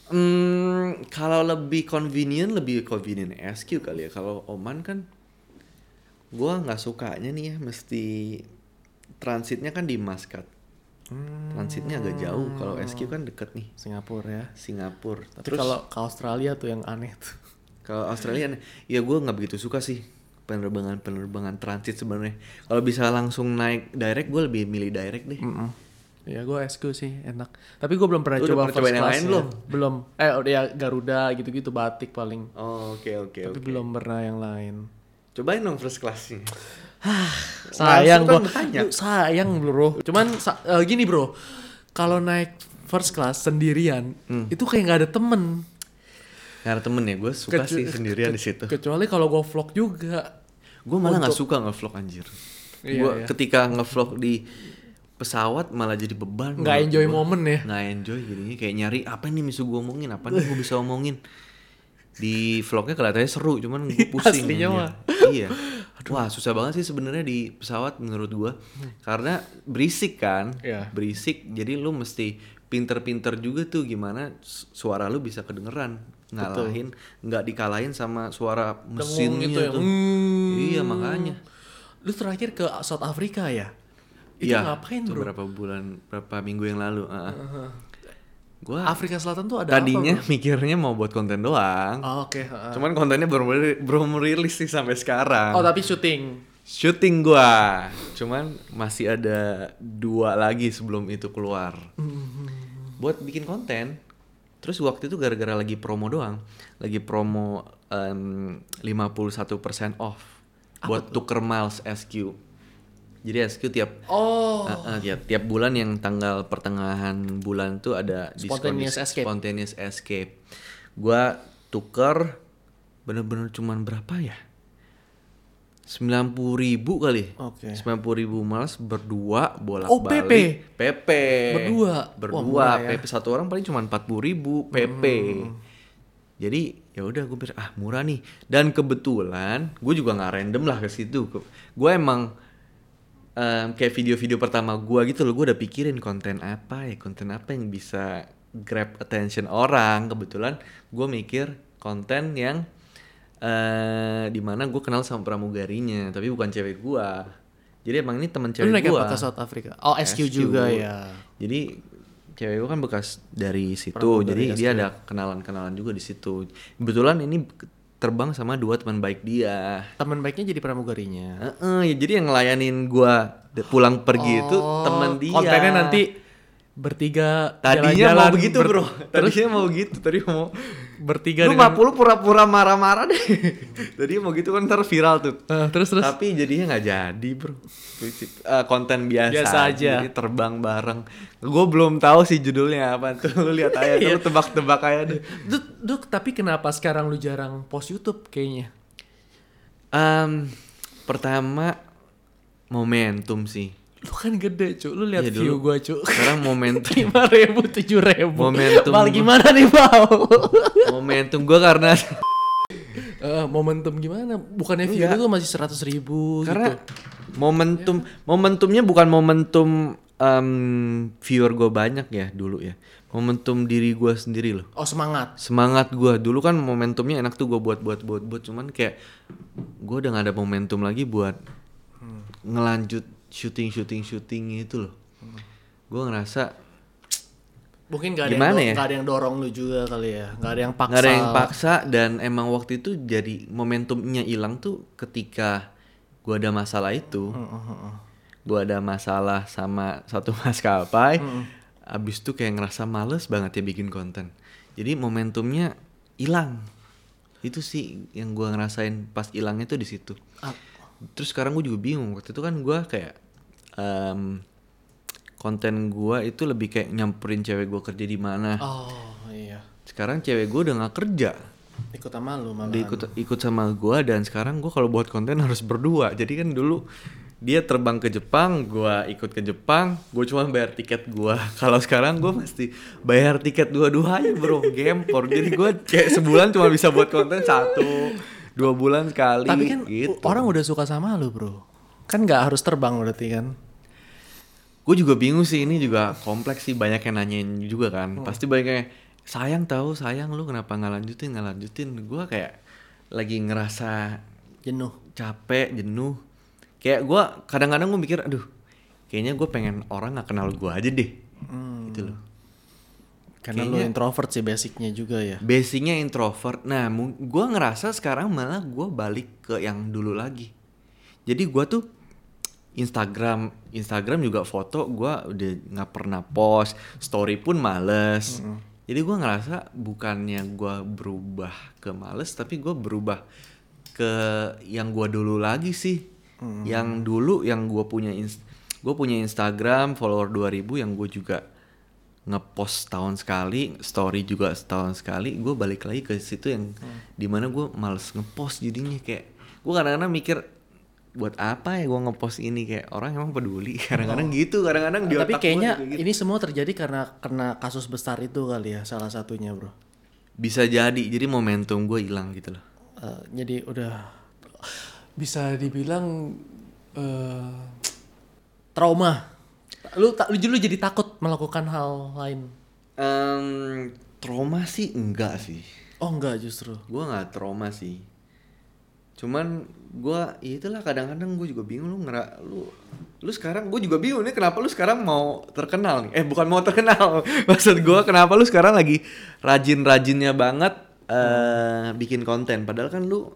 A: Hmm, kalau lebih convenient lebih convenient SQ kali ya. Kalau Oman kan gua nggak sukanya nih ya mesti transitnya kan di Muscat. Transitnya agak jauh. Kalau SQ kan deket nih
B: Singapura ya.
A: Singapura.
B: Tapi
A: Terus
B: kalau ke Australia tuh yang aneh tuh.
A: kalau Australia nih, ya gua nggak begitu suka sih penerbangan penerbangan transit sebenarnya. Kalau bisa langsung naik direct, gue lebih milih direct deh.
B: Mm-mm. Ya gue SQ sih enak. Tapi gue belum pernah
A: Lu
B: coba first class
A: lain
B: ya.
A: belum?
B: Belum. Eh udah ya Garuda gitu-gitu batik paling.
A: Oh, oke oke
B: Tapi
A: oke.
B: belum pernah yang lain.
A: Cobain dong first classnya.
B: Sayang
A: Langsung
B: gua.
A: kan
B: Sayang bro. Cuman sa- eh, gini bro. Kalau naik first class sendirian,
A: Hmm.
B: itu kayak nggak ada temen.
A: Karena temen ya, gue suka
B: Kecu-
A: sih sendirian di situ.
B: Kecuali kalau gue vlog juga.
A: Gue malah nggak suka ngevlog anjir.
B: Iya,
A: Gua
B: iya.
A: ketika ngevlog di pesawat malah jadi beban.
B: Nggak enjoy
A: gua.
B: momen ya.
A: Nggak enjoy jadinya kayak nyari apa nih bisa gue omongin, apa nih gue bisa omongin. Di vlognya kelihatannya seru, cuman gue pusing.
B: Aslinya mah.
A: Iya. Wah susah banget sih sebenarnya di pesawat menurut gue, karena berisik kan,
B: Iya.
A: berisik. Jadi lu mesti pinter-pinter juga tuh gimana su- suara lu bisa kedengeran, ngalahin, nggak dikalahin sama suara mesinnya
B: gitu ya.
A: tuh.
B: Hmm.
A: Iya makanya.
B: Lu terakhir ke South Africa ya? Itu
A: Iya,
B: ngapain
A: itu
B: bro?
A: berapa bulan, berapa minggu yang lalu. uh Gua
B: Afrika Selatan tuh ada
A: tadinya
B: apa?
A: mikirnya mau buat konten doang.
B: Oh, Oke. heeh.
A: Cuman kontennya belum belum rilis sih sampai sekarang.
B: Oh tapi syuting.
A: Syuting gua, cuman masih ada dua lagi sebelum itu keluar. Buat bikin konten. Terus waktu itu gara-gara lagi promo doang, lagi promo em, 51% off buat tuker miles SQ. Jadi SQ tiap
B: Oh.
A: Uh, uh, tiap tiap bulan yang tanggal pertengahan bulan tuh ada diskon
B: Spontaneous
A: dis-
B: escape.
A: spontaneous escape. Gua tuker bener-bener cuman berapa ya? 90 ribu kali.
B: Oke.
A: 90 ribu malas berdua bolak
B: Oh,
A: balik.
B: PP?
A: PP.
B: Berdua? Wah,
A: Berdua.
B: ya.
A: PP satu orang paling cuma 40 ribu PP. Jadi ya udah gue pikir ah murah nih. Dan kebetulan gue juga nggak random lah ke situ. Gue emang em, kayak video-video pertama gue gitu loh. Gue udah pikirin konten apa ya, konten apa yang bisa grab attention orang. Kebetulan gue mikir konten yang eh di mana gue kenal sama pramugarinya, tapi bukan cewek gue. Jadi emang ini teman cewek gue.
B: ke South Africa? Oh SQ, juga ya.
A: Jadi cewek gue kan bekas dari situ,
B: Pramugari
A: jadi dia ada kenalan-kenalan juga di situ. Kebetulan ini terbang sama dua teman baik dia.
B: Teman baiknya jadi pramugarinya.
A: Heeh, ya jadi yang ngelayanin gua pulang pergi itu
B: Oh,
A: teman dia.
B: Kontennya nanti bertiga
A: tadinya
B: jalan-jalan
A: mau begitu
B: ber-
A: bro. Tadinya mau gitu, tadi mau
B: bertiga
A: lu
B: dengan
A: 50 pura-pura marah-marah deh. Tadi mau gitu kan ntar viral tuh.
B: Eh, terus terus
A: Tapi jadinya nggak jadi bro. Eh, konten biasa,
B: Biasa aja.
A: Jadi terbang bareng. Gue belum tahu sih judulnya apa tuh. Lu lihat aja,
B: Iya.
A: lu tebak-tebak aja deh.
B: Duk, Duk, tapi kenapa sekarang lu jarang post YouTube kayaknya?
A: Em, pertama momentum sih.
B: Lu kan gede, cu. Lu lihat
A: Iya,
B: view
A: dulu.
B: gua, cu.
A: Sekarang momentum.
B: Lima ribu, tujuh ribu.
A: Momentum gua.
B: gimana nih, Bal?
A: momentum gue karena
B: Eh, momentum gimana? Bukannya view tuh masih seratus ribu
A: karena
B: gitu?
A: momentum momentumnya bukan momentum em, viewer gue banyak ya dulu ya. Momentum diri gue sendiri loh.
B: Oh semangat.
A: semangat gue dulu kan momentumnya enak tuh gue buat buat buat buat cuman kayak gue udah gak ada momentum lagi buat ngelanjut syuting syuting syuting itu loh. Gue ngerasa
B: Mungkin gak ada,
A: Gimana
B: yang,
A: ya?
B: nggak ada yang dorong lu juga kali ya. Gak ada yang paksa.
A: nggak ada yang paksa dan emang waktu itu jadi momentumnya hilang tuh ketika gue ada masalah itu. Gue ada masalah sama satu maskapai abis itu kayak ngerasa males banget ya bikin konten. Jadi momentumnya hilang. Itu sih yang gue ngerasain pas hilangnya tuh di situ. Terus sekarang gue juga bingung. Waktu itu kan gue kayak em, konten gue itu lebih kayak nyamperin cewek gue kerja di mana
B: Oh iya.
A: sekarang cewek gue udah nggak kerja
B: Ikut sama lu malah.
A: ikut ikut sama gue dan sekarang gue kalau buat konten harus berdua jadi kan dulu dia terbang ke Jepang gue ikut ke Jepang gue cuma bayar tiket gue kalau sekarang gue mesti bayar tiket dua-duanya bro gempor jadi gue kayak sebulan cuma bisa buat konten satu dua bulan sekali
B: Tapi kan
A: gitu.
B: orang udah suka sama lu bro. Kan nggak harus terbang berarti kan.
A: gue juga bingung sih ini juga kompleks sih banyak yang nanyain juga kan. Pasti banyak yang sayang tahu sayang lu kenapa nggak lanjutin nggak lanjutin? Gue kayak lagi ngerasa
B: Jenuh.
A: capek jenuh. Kayak gue kadang-kadang gue mikir aduh kayaknya gue pengen orang nggak kenal gue aja deh. Gitu loh.
B: Karena lu
A: Kayaknya-
B: introvert sih basicnya juga ya.
A: basicnya introvert. Nah gue ngerasa sekarang malah gue balik ke yang dulu lagi. Jadi gue tuh Instagram Instagram juga foto gue udah nggak pernah post story pun males. Jadi gue ngerasa bukannya gue berubah ke males tapi gue berubah ke yang gue dulu lagi sih. Yang dulu yang gue punya gue punya Instagram follower 2000 yang gue juga ngepost tahun sekali, story juga setahun sekali, gue balik lagi ke situ yang di mana gue males ngepost jadinya kayak gue kadang-kadang mikir buat apa ya gue ngepost ini kayak orang emang peduli kadang-kadang gitu kadang-kadang di
B: Tapi kayaknya
A: gitu.
B: ini semua terjadi karena karena kasus besar itu kali ya salah satunya bro.
A: bisa jadi jadi momentum gue hilang gitu loh
B: Eh, jadi udah bisa dibilang eh, trauma. Lu tak lu, lu jadi takut melakukan hal lain.
A: Em, trauma sih enggak sih
B: Oh enggak justru.
A: gue nggak trauma sih cuman gue ya itulah kadang-kadang gue juga bingung lu ngera lu lu sekarang gue juga bingung nih kenapa lu sekarang mau terkenal nih? Eh bukan mau terkenal maksud gue kenapa lu sekarang lagi rajin-rajinnya banget eh bikin konten? Padahal kan lu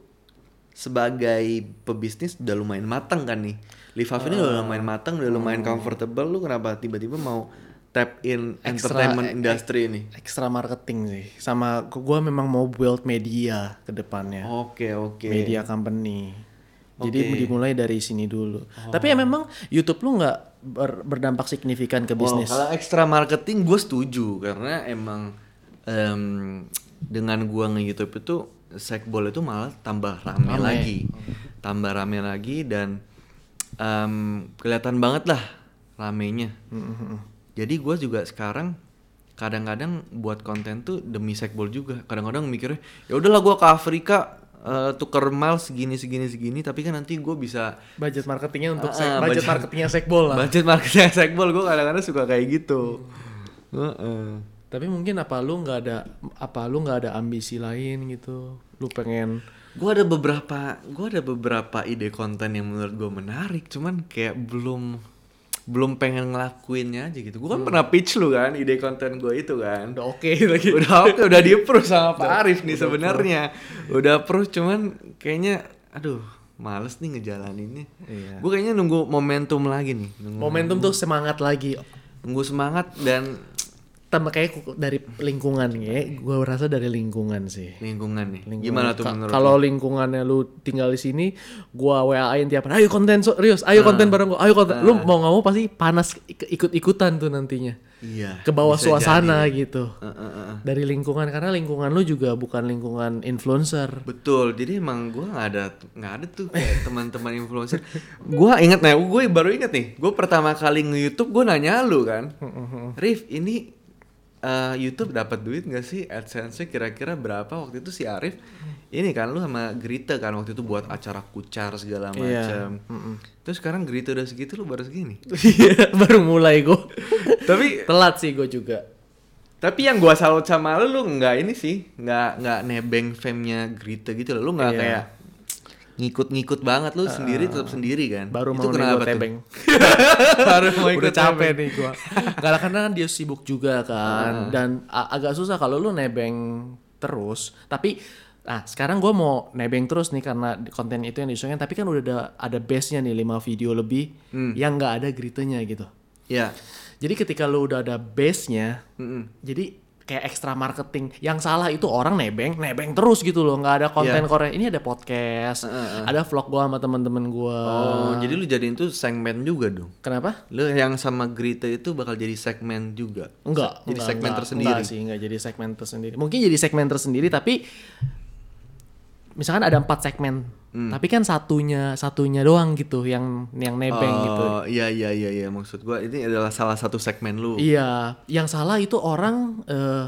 A: sebagai pebisnis udah lumayan matang kan nih? Live ini udah lumayan matang udah lumayan comfortable lu kenapa tiba-tiba mau tap in
B: Extra-
A: entertainment industry ini
B: Extra marketing sih. Sama gua memang mau build media ke depannya.
A: oke oke
B: Media company. Jadi
A: Oke.
B: dimulai dari sini dulu. Tapi ya memang YouTube lu nggak ber- berdampak signifikan ke bisnis.
A: Wow, kalau extra marketing gue setuju karena emang em, dengan gua nge-YouTube itu sekbol itu malah tambah rame,
B: Rame.
A: lagi. Tambah rame lagi dan em, kelihatan banget lah ramenya. Jadi gua juga sekarang kadang-kadang buat konten tuh demi sekbol juga. Kadang-kadang mikirnya ya udahlah gua ke Afrika eh, tuker miles segini segini segini tapi kan nanti gue bisa
B: budget marketingnya untuk
A: Ah,
B: sek-
A: ah,
B: budget,
A: budget-
B: marketingnya sekbol lah.
A: Budget marketing sekbol gue kadang-kadang suka kayak gitu. Heeh.
B: Tapi mungkin apa lu nggak ada apa lu nggak ada ambisi lain gitu? Lu pengen
A: Gue ada beberapa, gue ada beberapa ide konten yang menurut gue menarik, cuman kayak belum belum pengen ngelakuinnya aja gitu. Gue kan pernah pitch lu kan ide konten gue itu kan.
B: udah oke lagi.
A: udah oke, udah di approve sama Pak Arif nih sebenarnya. Udah approve cuman kayaknya, aduh males nih ngejalaninnya.
B: Iya.
A: Gue kayaknya nunggu momentum lagi nih. Nunggu,
B: Momentum tuh semangat lagi.
A: nunggu semangat dan
B: Tambah kayak dari lingkungan ya. Gua rasa dari lingkungan sih.
A: lingkungan nih.
B: Lingkungan.
A: Gimana tuh
B: Ka-
A: menurut
B: Kalau lingkungannya lu tinggal di sini, gua WA-in tiap hari, ayo konten serius, ayo konten bareng gua, ayo konten. Lu mau nggak mau pasti panas ik- ikut-ikutan tuh nantinya.
A: Iya.
B: Ke bawah suasana
A: jadi.
B: gitu.
A: Eh, eh, eh.
B: Dari lingkungan karena lingkungan lu juga bukan lingkungan influencer.
A: Betul. Jadi emang gue nggak ada nggak ada tuh kayak teman-teman influencer. Gue inget nih, gue baru inget nih. Gue pertama kali nge YouTube gue nanya lu kan, Rif ini eh, YouTube dapat duit gak sih AdSense kira-kira berapa waktu itu si Arif ini kan lu sama Grita kan waktu itu buat acara kucar segala
B: Iya.
A: macam. Terus sekarang Grita udah segitu lu baru segini.
B: Iya, baru mulai gua.
A: Tapi
B: Telat sih gue juga.
A: Tapi yang gua salut sama lu lu nggak ini sih, nggak nggak nebeng fame-nya Grita gitu loh. Lu nggak
B: Iya.
A: kayak ngikut-ngikut banget lu sendiri tetap sendiri kan.
B: Baru
A: Itu
B: mau
A: kenapa
B: gue
A: tuh?
B: tebeng.
A: Baru mau ikut
B: Udah capek nih gua. Gak lah karena kan dia sibuk juga kan. Dan a- agak susah kalau lu nebeng terus. Tapi Nah sekarang gua mau nebeng terus nih karena konten itu yang disusun tapi kan udah ada, ada base-nya nih 5 video lebih yang nggak ada gritenya gitu.
A: Ya.
B: Jadi ketika lu udah ada base-nya,
A: Mm-mm.
B: jadi kayak ekstra marketing. Yang salah itu orang nebeng, nebeng terus gitu loh. nggak ada konten
A: Iya.
B: Korea. Ini ada podcast, ada vlog gua sama teman-teman gua.
A: Oh, jadi lu jadiin tuh segmen juga dong.
B: Kenapa?
A: Lu yang sama Grita itu bakal jadi segmen juga.
B: Enggak,
A: Jadi
B: enggak,
A: segmen
B: enggak,
A: tersendiri.
B: Enggak sih, enggak jadi segmen tersendiri. Mungkin jadi segmen tersendiri tapi misalkan ada empat segmen,
A: Hmm.
B: tapi kan satunya satunya doang gitu yang yang nebeng gitu.
A: Oh, iya iya iya iya maksud gua ini adalah salah satu segmen lu.
B: Iya, yang salah itu orang eh,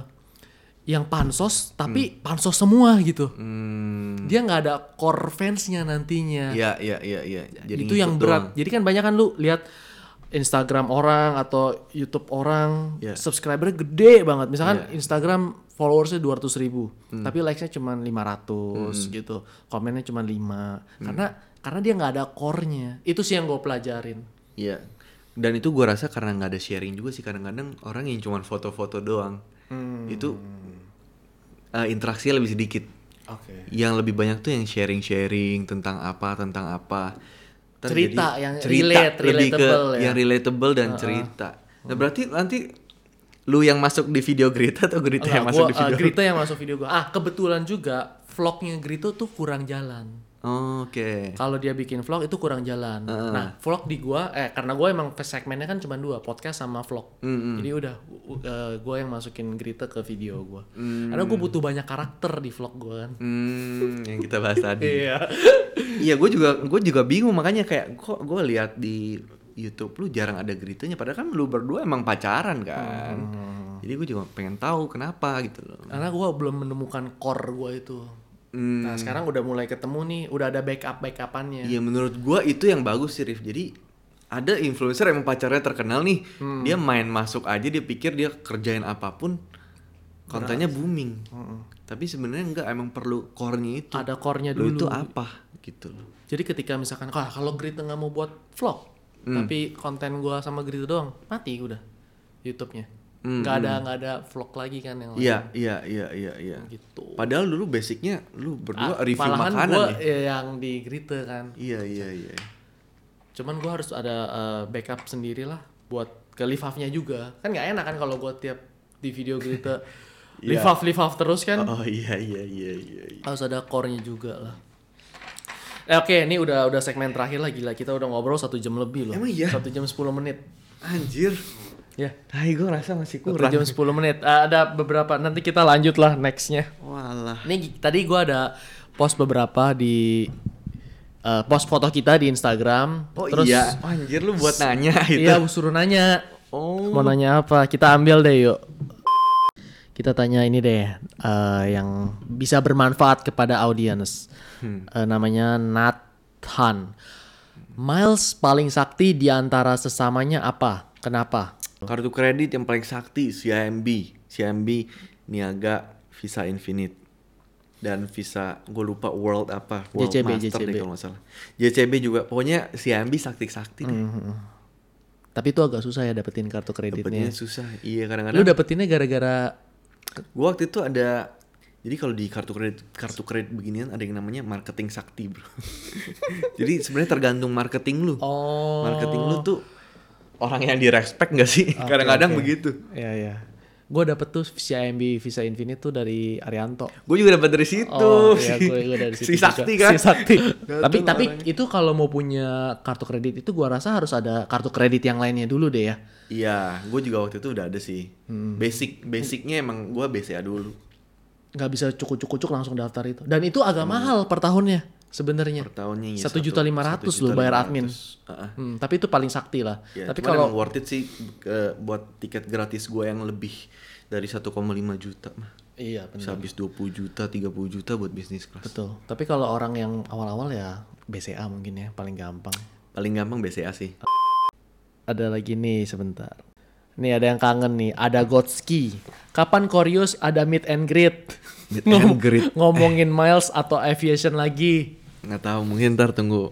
B: yang pansos tapi pansos semua gitu.
A: Hmm.
B: Dia nggak ada core fansnya nantinya.
A: Iya iya iya iya. Jadi
B: itu yang berat.
A: doang.
B: Jadi kan banyak kan lu lihat Instagram orang atau YouTube orang
A: Iya.
B: subscribernya gede banget. Misalkan Instagram followersnya 200 ribu, tapi likesnya cuma 500 gitu, komennya cuma 5 karena karena dia nggak ada core-nya. Itu sih yang gue pelajarin.
A: Iya. Dan itu gue rasa karena nggak ada sharing juga sih kadang-kadang orang yang cuma foto-foto doang. Itu eh, interaksinya lebih sedikit.
B: Oke.
A: Yang lebih banyak tuh yang sharing-sharing tentang apa, tentang apa.
B: Cerita
A: jadi
B: yang relate,
A: lebih ke
B: relatable ya.
A: yang relatable dan cerita. Nah, berarti nanti lu yang masuk di video Grita atau Grita yang
B: Enggak,
A: masuk
B: gua,
A: di video?
B: uh, Grito yang masuk video gue. Ah, kebetulan juga vlognya Grito tuh kurang jalan.
A: Oh, Oke.
B: Kalau dia bikin vlog itu kurang jalan. Nah, vlog di gua eh karena gua emang segmennya kan cuma dua, podcast sama vlog. Jadi udah uh, gua yang masukin Grita ke video gua. Karena gua butuh banyak karakter di vlog gua kan.
A: Hmm, yang kita bahas tadi.
B: Iya.
A: Iya, gue juga gue juga bingung makanya kayak kok gue lihat di YouTube lu jarang ada geritanya padahal kan lu berdua emang pacaran kan. Jadi gue juga pengen tahu kenapa gitu loh.
B: Karena gua belum menemukan core gua itu.
A: Hmm,
B: Nah, sekarang udah mulai ketemu nih, udah ada backup backupannya.
A: Iya menurut gua itu yang bagus sih Rif. Jadi ada influencer yang pacarnya terkenal nih, dia main masuk aja dia pikir dia kerjain apa pun kontennya booming. Tapi sebenarnya enggak emang perlu core-nya itu.
B: Ada core-nya
A: Lu
B: dulu.
A: itu apa gitu loh.
B: Jadi ketika misalkan "Ah, kalau Grita nggak mau buat vlog, tapi konten gua sama Grita doang, mati udah YouTube-nya. Nggak ada nggak ada vlog lagi kan yang lain.
A: Iya, iya, iya, iya, iya.
B: Gitu.
A: Padahal dulu basicnya lu berdua
B: Ah,
A: review makanan
B: gua ya yang di Grita kan.
A: Iya, iya, iya.
B: Cuman gua harus ada eh, backup sendiri lah buat ke live nya juga. Kan nggak enak kan kalau gua tiap di video live live live terus kan.
A: Oh iya, iya, iya, iya. iya.
B: Harus ada core-nya juga lah. Eh, Oke, ini udah udah segmen terakhir lah gila. Kita udah ngobrol satu jam lebih loh.
A: Emang iya?
B: Satu jam 10 menit.
A: Anjir.
B: Ya.
A: Hai, gue rasa masih kurang.
B: jam 10 menit. Eh, ada beberapa nanti kita lanjut lah nextnya.
A: Walah.
B: Ini tadi gua ada post beberapa di eh, post foto kita di Instagram.
A: Oh
B: Terus
A: iya, anjir lu buat nanya itu.
B: iya suruh nanya.
A: Oh.
B: Mau nanya apa? Kita ambil deh yuk. Kita tanya ini deh eh, yang bisa bermanfaat kepada audiens. Eh, namanya Nathan. Miles paling sakti di antara sesamanya apa? Kenapa?
A: Kartu kredit yang paling sakti CIMB, CIMB Niaga Visa Infinite dan Visa gue lupa World apa World
B: JCB,
A: Master deh
B: JCB.
A: kalau nggak salah. JCB juga pokoknya CIMB sakti-sakti deh.
B: Tapi itu agak susah ya dapetin kartu kreditnya.
A: Dapetnya susah. Iya
B: Lu
A: kadang-kadang.
B: dapetinnya gara-gara
A: Gue waktu itu ada jadi kalau di kartu kredit kartu kredit beginian ada yang namanya marketing sakti bro. jadi sebenarnya tergantung marketing lu.
B: Oh.
A: Marketing lu tuh orang yang direspek gak sih? Kadang-kadang
B: oke.
A: begitu.
B: Iya iya. Gue dapet tuh CIMB Visa Infinite tuh dari Arianto.
A: Gue juga dapat dari situ.
B: Oh iya gue gue dari situ
A: si
B: juga.
A: sakti kan?
B: Si sakti.
A: Gak
B: tapi tapi
A: orangnya.
B: itu kalau mau punya kartu kredit itu gua rasa harus ada kartu kredit yang lainnya dulu deh ya.
A: Iya, gue juga waktu itu udah ada sih.
B: Hmm.
A: Basic, basicnya emang gue BCA dulu.
B: Nggak bisa cukup-cukup langsung daftar itu. Dan itu agak mahal per tahunnya sebenarnya.
A: Per tahunnya ya.
B: Satu juta lima ratus lo bayar admin.
A: Heeh.
B: Hmm, tapi itu paling sakti lah.
A: Ya,
B: tapi kalau
A: worth it sih ke- buat tiket gratis gue yang lebih dari 1,5 juta mah.
B: iya benar.
A: Bisa habis 20 juta, 30 juta buat bisnis kelas.
B: Betul. Tapi kalau orang yang awal-awal ya BCA mungkin ya paling gampang.
A: Paling gampang BCA sih.
B: Ada lagi nih sebentar. Nih ada yang kangen nih, ada Gotski. Kapan Koreus ada meet and greet?
A: Meet and greet.
B: Ngomongin Miles atau aviation lagi.
A: Nggak tahu, mungkin ntar tunggu.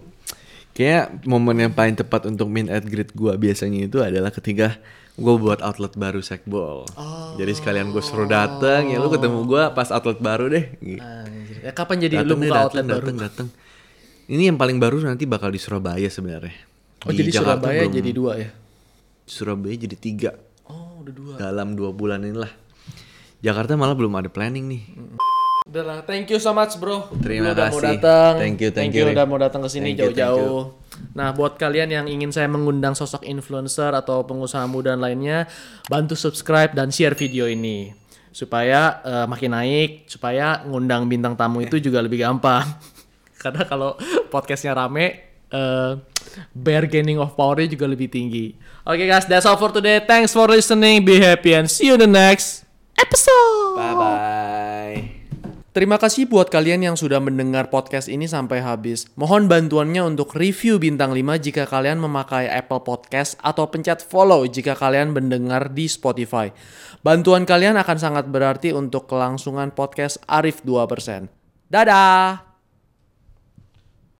A: Kayak momen yang paling tepat untuk min at greet gue biasanya itu adalah ketika gue buat outlet baru sekbol. Jadi sekalian gue suruh dateng, ya lu ketemu gue pas outlet baru deh. Gitu.
B: Anjir. Ya, kapan jadi lu
A: Dateng deh,
B: buka
A: dateng,
B: outlet baru?
A: dateng, dateng. Ini yang paling baru nanti bakal di Surabaya sebenarnya.
B: Oh
A: Di
B: jadi
A: Jakarta
B: Surabaya
A: belum.
B: jadi dua ya?
A: Surabaya jadi tiga
B: Oh udah dua.
A: dalam dua bulan inilah. Jakarta malah belum ada planning nih.
B: Udah lah, thank you so much bro.
A: Terima
B: udah mau
A: kasih.
B: datang.
A: Thank you, thank you,
B: udah
A: Rick.
B: mau datang ke sini
A: Thank you, thank
B: jauh-jauh. Nah, buat kalian yang ingin saya mengundang sosok influencer atau pengusaha muda lainnya, bantu subscribe dan share video ini supaya eh, makin naik, supaya ngundang bintang tamu itu juga lebih gampang. Karena kalau podcastnya rame, eh, bargaining of power-nya juga lebih tinggi. Oke guys, that's all for today. Thanks for listening. Be happy and see you in the next episode.
A: Bye bye.
B: Terima kasih buat kalian yang sudah mendengar podcast ini sampai habis. Mohon bantuannya untuk review bintang 5 jika kalian memakai Apple Podcast atau pencet follow jika kalian mendengar di Spotify. Bantuan kalian akan sangat berarti untuk kelangsungan podcast Arif 2%. Dadah!